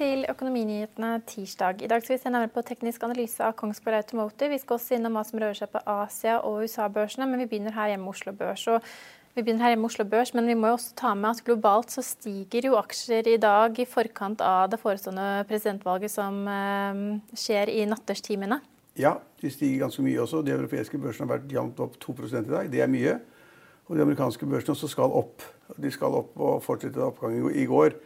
til Økonominyhetene tirsdag. I dag skal vi se nærmere på teknisk analyse av Kongsberg Automotive. Vi skal også innom hva som rører seg på Asia- og USA-børsene, men vi begynner her hjemme Oslo Børs. Vi begynner her hjemme Oslo Børs, men vi må jo også ta med at globalt så stiger jo aksjer i dag i forkant av det forestående presidentvalget som eh, skjer i natterstimene. Ja, de stiger ganske mye også. De europeiske børsene har vært jevnt opp 2 i dag. Det er mye. Og de amerikanske børsene også skal opp. De skal opp og fortsette oppgangen i går.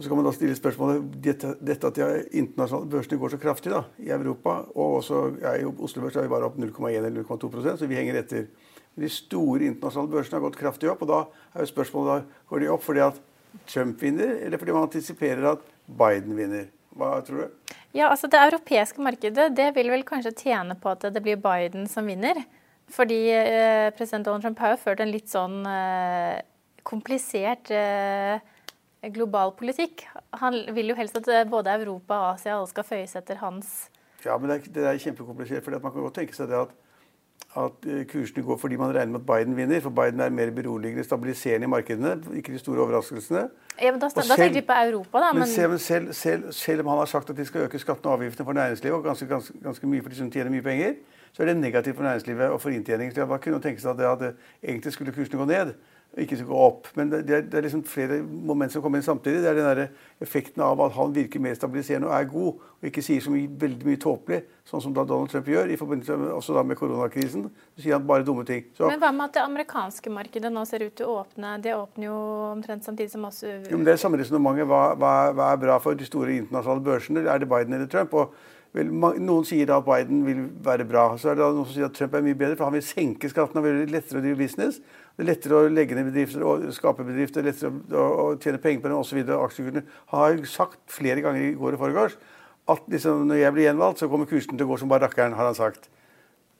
Og så kan man da stille spørsmålet dette, dette at de internasjonale børsene går så kraftig da, i Europa, og også ja, i Oslo Børs er vi bare opp 0,1 eller 0,2% så vi henger etter. De store internasjonale børsene har gått kraftig opp, og da er jo spørsmålet da går de opp fordi at Trump vinner, eller fordi man antisiperer at Biden vinner. Hva tror du? Ja, altså Det europeiske markedet det vil vel kanskje tjene på at det blir Biden som vinner. Fordi eh, president Donald Trump har jo ført en litt sånn eh, komplisert eh, global politikk. Han vil jo helst at eh, både Europa og Asia alle skal føyes etter hans Ja, men det er, det er kjempekomplisert. for Man kan godt tenke seg det at, at eh, kursene går fordi man regner med at Biden vinner. For Biden er mer beroligende, stabiliserende i markedene. Ikke de store overraskelsene. Ja, men Da, da tenker vi på Europa, da. Men, men selv, selv, selv, selv, om han har sagt at de skal øke skattene og avgiftene for næringslivet, og ganske, ganske, ganske mye for de som tjener mye penger, så er det negativt for næringslivet og for inntjening. Så man kunne tenke seg at, det, at egentlig skulle kursene gå ned ikke skal gå opp. Men det, det, er liksom flere momenter som kommer inn samtidig. Det er den der effekten av at han virker mer stabiliserende og er god, og ikke sier så mye, veldig mye tåpelig, sånn som da Donald Trump gjør, i forbindelse med, også da med koronakrisen. Så sier han bare dumme ting. Så, men hva med at det amerikanske markedet nå ser ut til å åpne? Det åpner jo omtrent samtidig som oss. Jo, men det er samme resonnementet. Hva, hva, hva, er bra for de store internasjonale børsene? Er det Biden eller Trump? Og Vel, noen sier da at Biden vil være bra. Så er det noen som sier at Trump er mye bedre, for han vil senke skattene og gjøre det lettere å drive business. Det er lettere å legge ned bedrifter og skape bedrifter, lettere å, å tjene penger på dem osv. Aksjekursene har sagt flere ganger i går og foregårs at liksom, når jeg blir gjenvalgt, så kommer kursen til å gå som bare rakkeren, har han sagt.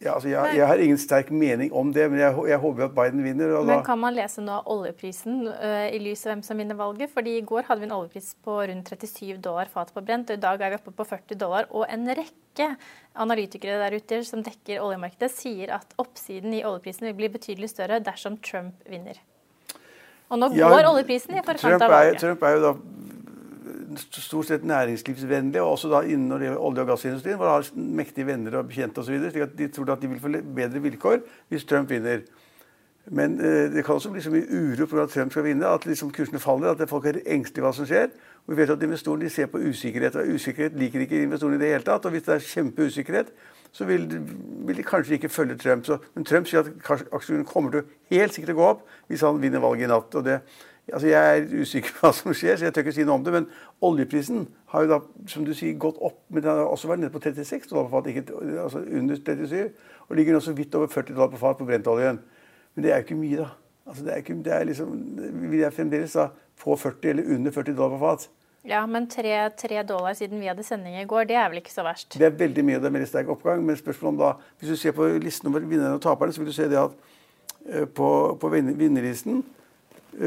Ja, altså jeg, jeg, har ingen sterk mening om det, men jeg, jeg håper at Biden vinner. men da... Kan man lese nå oljeprisen uh, i lys av hvem som vinner valget? Fordi I går hadde vi en oljepris på rundt 37 dollar fatet på brent, og i dag er vi oppe på 40 dollar. Og en rekke analytikere der ute som dekker oljemarkedet, sier at oppsiden i oljeprisen vil bli betydelig større dersom Trump vinner. Og nå går ja, oljeprisen i forkant av valget. Trump er jo da stort sett næringslivsvennlige, og også da innen olje- og gassindustrien, hvor de har mektige venner og bekjente osv. slik at de tror at de vil få bedre vilkår hvis Trump vinner. Men eh, det kan også bli så mye uro på at Trump skal vinne, at liksom kursene faller, at folk er engstelige hva som skjer. Og vi vet at Investorene ser på usikkerhet, og usikkerhet liker ikke investorene i det hele tatt. Og hvis det er kjempeusikkerhet, så vil, vil, de kanskje ikke følge Trump. Så, men Trump sier at aksjene kommer til helt sikkert å gå opp hvis han vinner valget i natt. og det Altså jeg er usikker på hva som skjer, så jeg tør ikke si noe om det. Men oljeprisen har jo da, som du sier, gått opp. Men den har også vært nede på 36 dollar på fat, ikke altså under 37. Og ligger nå så vidt over 40 dollar på fat på brentoljen. Men det er jo ikke mye, da. Altså det er ikke, det er liksom, Vi er fremdeles da på 40 eller under 40 dollar på fat. Ja, men tre, tre, dollar siden vi hadde sending i går, det er vel ikke så verst? Det er veldig mye, og det er veldig sterk oppgang. Men spørsmålet om da, hvis du ser på listen over vinnerne og taperne, så vil du se det at eh, på, på vinnerlisten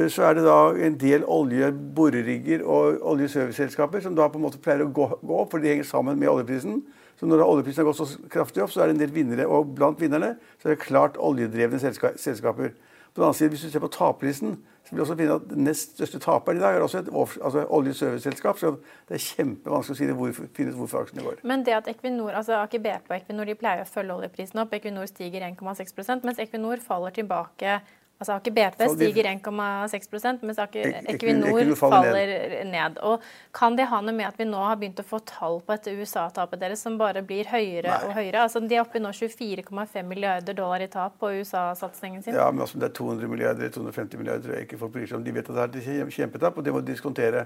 så er det da en del oljeborerigger og oljeserviceselskaper som da på en måte pleier å gå, opp, for de henger sammen med oljeprisen. Så når oljeprisen har gått så kraftig opp, så er det en del vinnere. Og blant vinnerne så er det klart oljedrevne selskaper. På den annen side, Hvis du ser på taperlisten, så vil du også finne at Nest største taperen i dag er også et altså oljeserviceselskap. Så det er kjempevanskelig å si det hvor, finnes hvorfor aksjene går. Men det at Equinor, altså Aker BP og Equinor de pleier å følge oljeprisen opp. Equinor stiger 1,6% mens Equinor faller tilbake Altså Aker BP stiger 1,6% mens Aker Equinor faller ned. Og Kan det ha noe med at vi nå har begynt å få tall på dette USA-tapet deres som bare blir høyere Nei. og høyere? Altså De er oppe i nå 24,5 milliarder dollar i tap på USA-satsingen sin. Ja, men altså, det er 200 milliarder, 250 milliarder tror jeg ikke folk bryr seg om. De vet at det er kjempetap, og det må de diskontere.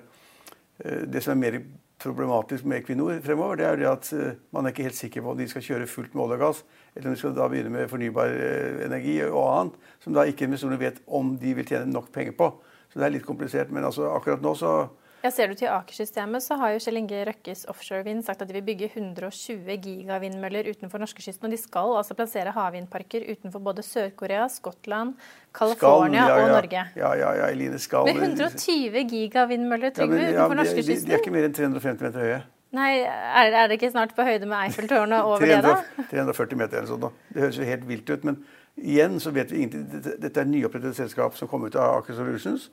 Eh, det som er mer problematisk med Equinor fremover, det er det at eh, man er ikke helt sikker på om de skal kjøre fullt med olje og gass, eller om de skal da begynne med fornybar eh, energi og annet, som da ikke investorene vet om de vil tjene nok penger på. Så det er litt komplisert. Men altså, akkurat nå så ja, Ser du til Aker-systemet, så har jo Kjell Inge Røkkes Offshore Vind sagt at de vil bygge 120 gigavindmøller utenfor norskekysten. Og de skal altså plassere havvindparker utenfor både Sør-Korea, Skottland, California ja, ja. og Norge. Ja, ja, ja, Eline skal Med 120 gigavindmøller, Trygve, ja, utenfor norskekysten? De, de, er ikke mer enn 350 meter høye. Nei, er, er, det ikke snart på høyde med Eiffeltårnet over 300, det, da? 340 meter eller sånt. da. Det høres jo helt vilt ut. Men igjen så vet vi ingenting. Dette, dette er nyopprettet selskap som kom ut av Aker Solutions.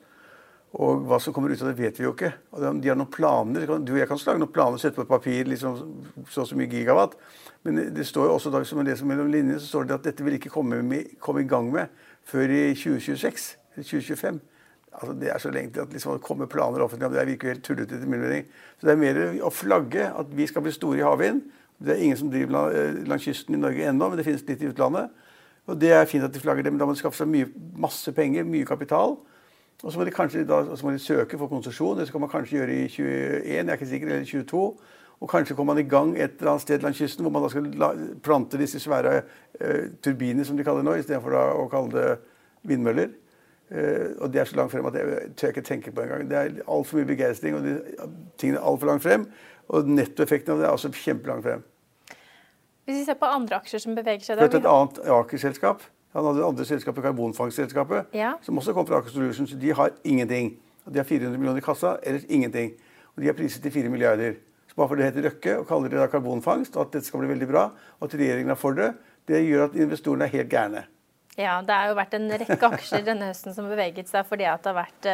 Og hva som kommer ut av det, vet vi jo ikke. Og de har noen planer. Du og jeg kan lage noen planer, sette på et papir liksom, så og så mye gigawatt. Men det står jo også da, som man leser mellom linjene, så står det at dette vil ikke komme, med, komme i gang med før i 2026 eller 2025. Altså, det er så lenge til at liksom, det kommer planer offentlig. Det virker helt tullete etter min mening. Så det er mer å flagge at vi skal bli store i havvind. Det er ingen som driver eh, langs kysten i Norge ennå, men det finnes litt i utlandet. Og det er fint at de flagger det, men da må de skaffe seg mye, masse penger, mye kapital. Og så må de kanskje da, må de søke for konsesjon. Det skal man kanskje gjøre i 21, jeg er ikke sikker, eller 22. Og kanskje kommer man i gang et eller annet sted langs kysten hvor man da skal la, plante disse svære uh, turbiner, som de kaller det nå, istedenfor å kalle det vindmøller. Uh, og det er så langt frem at jeg tør ikke tenke på engang. Det er altfor mye begeistring, og de, tingene er altfor langt frem. Og nettoeffekten av det er altså kjempelangt frem. Hvis vi ser på andre aksjer som beveger seg da, Et annet Aker-selskap han hadde det andre selskapet, karbonfangstselskapet, ja. som også kom fra Aker Solutions. De har ingenting. De har 400 millioner i kassa, ellers ingenting. Og de er priset til 4 milliarder. Så bare fordi det heter Røkke og kaller det da karbonfangst, og at dette skal bli veldig bra, og at regjeringen er for det, det gjør at investorene er helt gærne. Ja, det har jo vært en rekke aksjer denne høsten som har beveget seg fordi at det har vært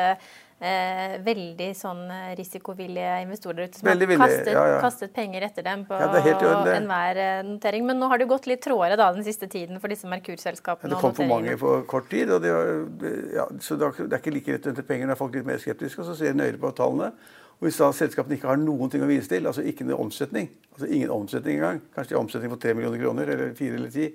eh, veldig sånn eh, risikovillige investorer ute som har kastet, ja, ja. kastet, penger etter dem på enhver eh, notering. Men nå har det gått litt trådere da den siste tiden for disse Merkur-selskapene. det kom for mange på kort tid. og det, var, så det er ikke like rett å hente penger. folk er litt mer skeptiske, og så ser de nøyere på tallene. Og Hvis da selskapene ikke har noen ting å vise til, altså ikke noe omsetning, altså ingen omsetning engang, kanskje de har omsetning på 3 millioner kroner eller 4 eller 10,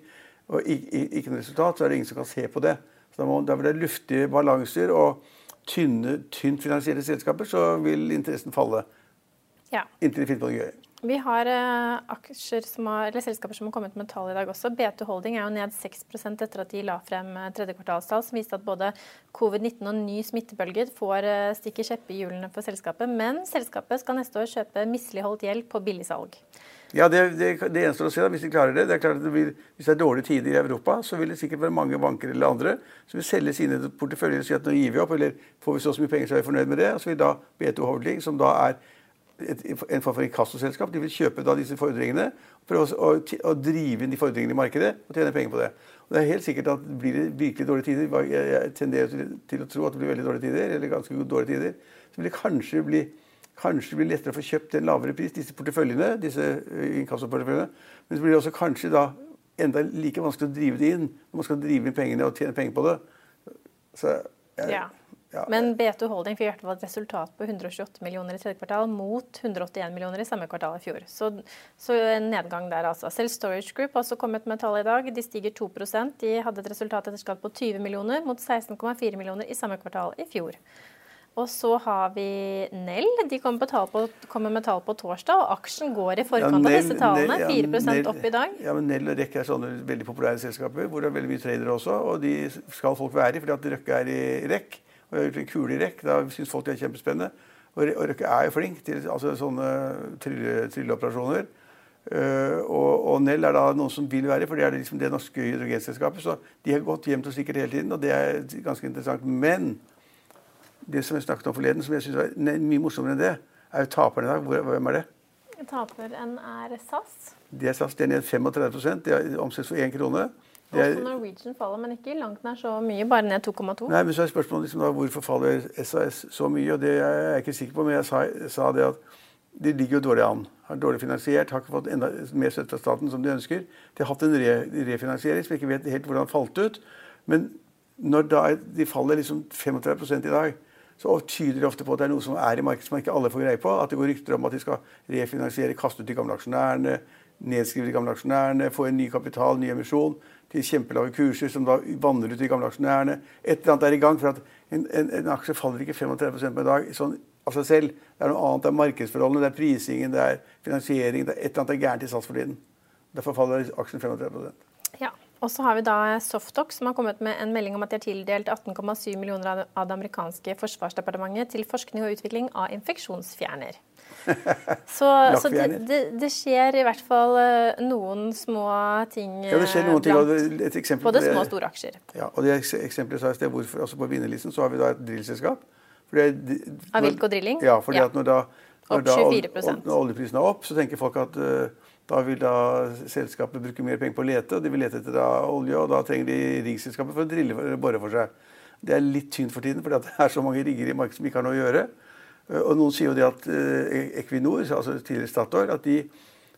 og ikke, ikke noe resultat, så er det ingen som kan se på det. Så Da, må, da blir det luftige balanser. og tynne, tynt finansierte selskaper, så vil interessen falle. Ja. Inntil de finner på noe gøy. Vi har aksjer som har, eller selskaper som har kommet med tall i dag også. B2 Holding er jo ned 6% etter at de la frem eh, tredje kvartalstall, som viste at både covid-19 og ny smittebølge får eh, stikke kjepp i hjulene for selskapet. Men selskapet skal neste år kjøpe misligholdt gjeld på billigsalg. Ja, det, det, det gjenstår å se da, hvis de klarer det. det, er klart at det blir, hvis det er dårlige tider i Europa, så vil det sikkert være mange banker eller andre som vil selge sine porteføljer og si at nå gir vi opp, eller får vi så mye penger, så er vi fornøyd med det. Og så vil da B2 Holding, som da er et, en form for inkassoselskap, de vil kjøpe da disse fordringene, prøve å, å, drive inn de fordringene i markedet og tjene penger på det. Og det er helt sikkert at Blir det virkelig dårlige tider, jeg tenderer til, til, å tro at det blir veldig dårlige tider, eller ganske dårlige tider, så vil det kanskje bli Kanskje det blir lettere å få kjøpt til en lavere pris, disse porteføljene. disse eh, inkassoporteføljene. Men så blir det også kanskje da enda like vanskelig å drive det inn når man skal drive inn pengene og tjene penger på det. Så, jeg, ja. Ja. Men B2 Holding fikk i et resultat på 128 millioner i tredje kvartal mot 181 millioner i samme kvartal i fjor. Så, så en nedgang der, altså. Selv Storage Group har også kommet med tallet i dag. De stiger 2% De hadde et resultat etter skatt på 20 millioner mot 16,4 millioner i samme kvartal i fjor. Og så har vi Nell. De kommer, på, kommer, med tall på torsdag, og aksjen går i forkant ja, Nell, av disse tallene. Ja, 4 Nell, opp i dag. Ja, men Nell og Røkke er sånne veldig populære selskaper hvor det er veldig mye tradere også. Og de skal folk være i, fordi at Røkke er i rekk. Og har gjort en kule i rekk. Da syns folk det er kjempespennende. Og, Røkke er jo flink til altså, sånne trylleoperasjoner. Uh, og, og, Nell er da noen som vil være i, for det er liksom det norske hydrogenselskapet. Så de har gått jevnt og sikkert hele tiden, og det er ganske interessant. Men det som jeg snakket om forleden, som jeg syns var mye morsommere enn det, er jo taperen i dag. Hvem er det? Taperen er SAS. Det er SAS, det er ned 35 Det er omsettes for én krone. Det Også Norwegian faller, men ikke langt nær så mye, bare ned 2,2. Nei, men så er spørsmålet liksom da, hvorfor faller SAS så mye, og det er jeg ikke sikker på. Men jeg sa, sa det at de ligger jo dårlig an. Har dårlig finansiert, har ikke fått enda mer støtte fra staten som de ønsker. De har hatt en re, refinansiering som jeg ikke vet helt hvordan falt ut. Men når da de faller liksom 35 i dag, så tyder det ofte på at det er noe som er i markedet som ikke alle får greie på. At det går rykter om at de skal refinansiere, kaste ut de gamle aksjonærene, nedskrive de gamle aksjonærene, få en ny kapital, ny emisjon til kjempelave kurser som da vanner ut de gamle aksjonærene. Et eller annet er i gang. for at En, en, en aksje faller ikke 35 på en dag sånn av seg selv. Det er noe annet. Det er markedsforholdene, det er prisingen, det er finansiering. Det er et eller annet er gærent i SAS for tiden. Derfor faller aksjen 35% Ja. Og så har vi da Softox, som har kommet med en melding om at de har tildelt 18,7 millioner av det amerikanske forsvarsdepartementet til forskning og utvikling av infeksjonsfjerner. Så, så det, det, det, skjer i hvert fall eh, noen små ting ja, det skjer noen ting, eksempel både små og store aksjer. Ja, og det eksempelet sa jeg sted hvorfor, altså På vinnerlisten så har vi da et drillselskap. Av Wilco Drilling? Ja, fordi ja. at når da, når da når oljeprisen er opp, så tenker folk at uh, da vil da selskapet bruke mer penger på å lete, og de vil lete etter da olje, og da trenger de riggselskapet for å drille for, bore for seg. Det er litt tynt for tiden, fordi det er så mange rigger i markedet som ikke har noe å gjøre. Eh, og noen sier jo det at eh, Equinor, altså tidligere Statoil, at de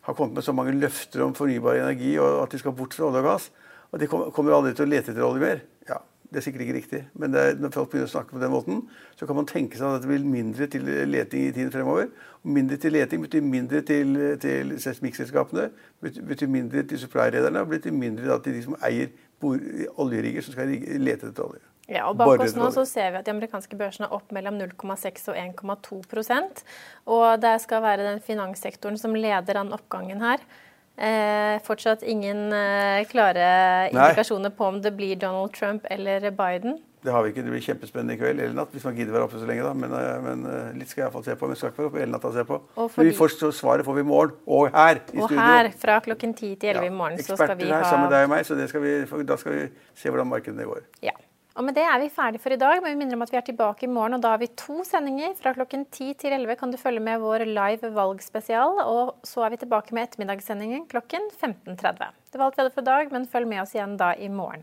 har kommet med så mange løfter om fornybar energi og at de skal bort fra olje og gass. Og de kommer aldri til å lete etter olje mer. Ja, Det er sikkert ikke riktig, men er, når folk begynner å snakke på den måten, så kan man tenke seg at det blir mindre til leting i tiden fremover. Og mindre til leting betyr mindre til, til seismikkselskapene, betyr mindre til supply-rederne og betyr mindre til de som eier oljerigger som skal lete etter olje. Ja, og Bak oss nå så ser vi at de amerikanske børsene er opp mellom 0,6 og 1,2% Og det skal være den finanssektoren som leder an oppgangen her. Eh, fortsatt ingen eh, klare indikasjoner på om det blir Donald Trump eller Biden. Det har vi ikke. Det blir kjempespennende i kveld eller natt, hvis man gidder være oppe så lenge. da. Men, eh, men eh, litt skal jeg iallfall se på. Men skal ikke være oppe hele natta og se på. Og fordi... vi får svaret får vi i morgen. Og her i og studio. Og her fra klokken 10 til 11 ja, i morgen. så skal vi ha... her sammen med deg og meg, så skal vi, da skal vi se hvordan markedene går. Ja. Og med det er vi ferdige for i dag, men vi minner om at vi er tilbake i morgen. og Da har vi to sendinger. Fra klokken 10 til 11 kan du følge med vår live valgspesial. Og så er vi tilbake med ettermiddagssendingen klokken 15.30. Det var alt vi hadde for i dag, men følg med oss igjen da i morgen.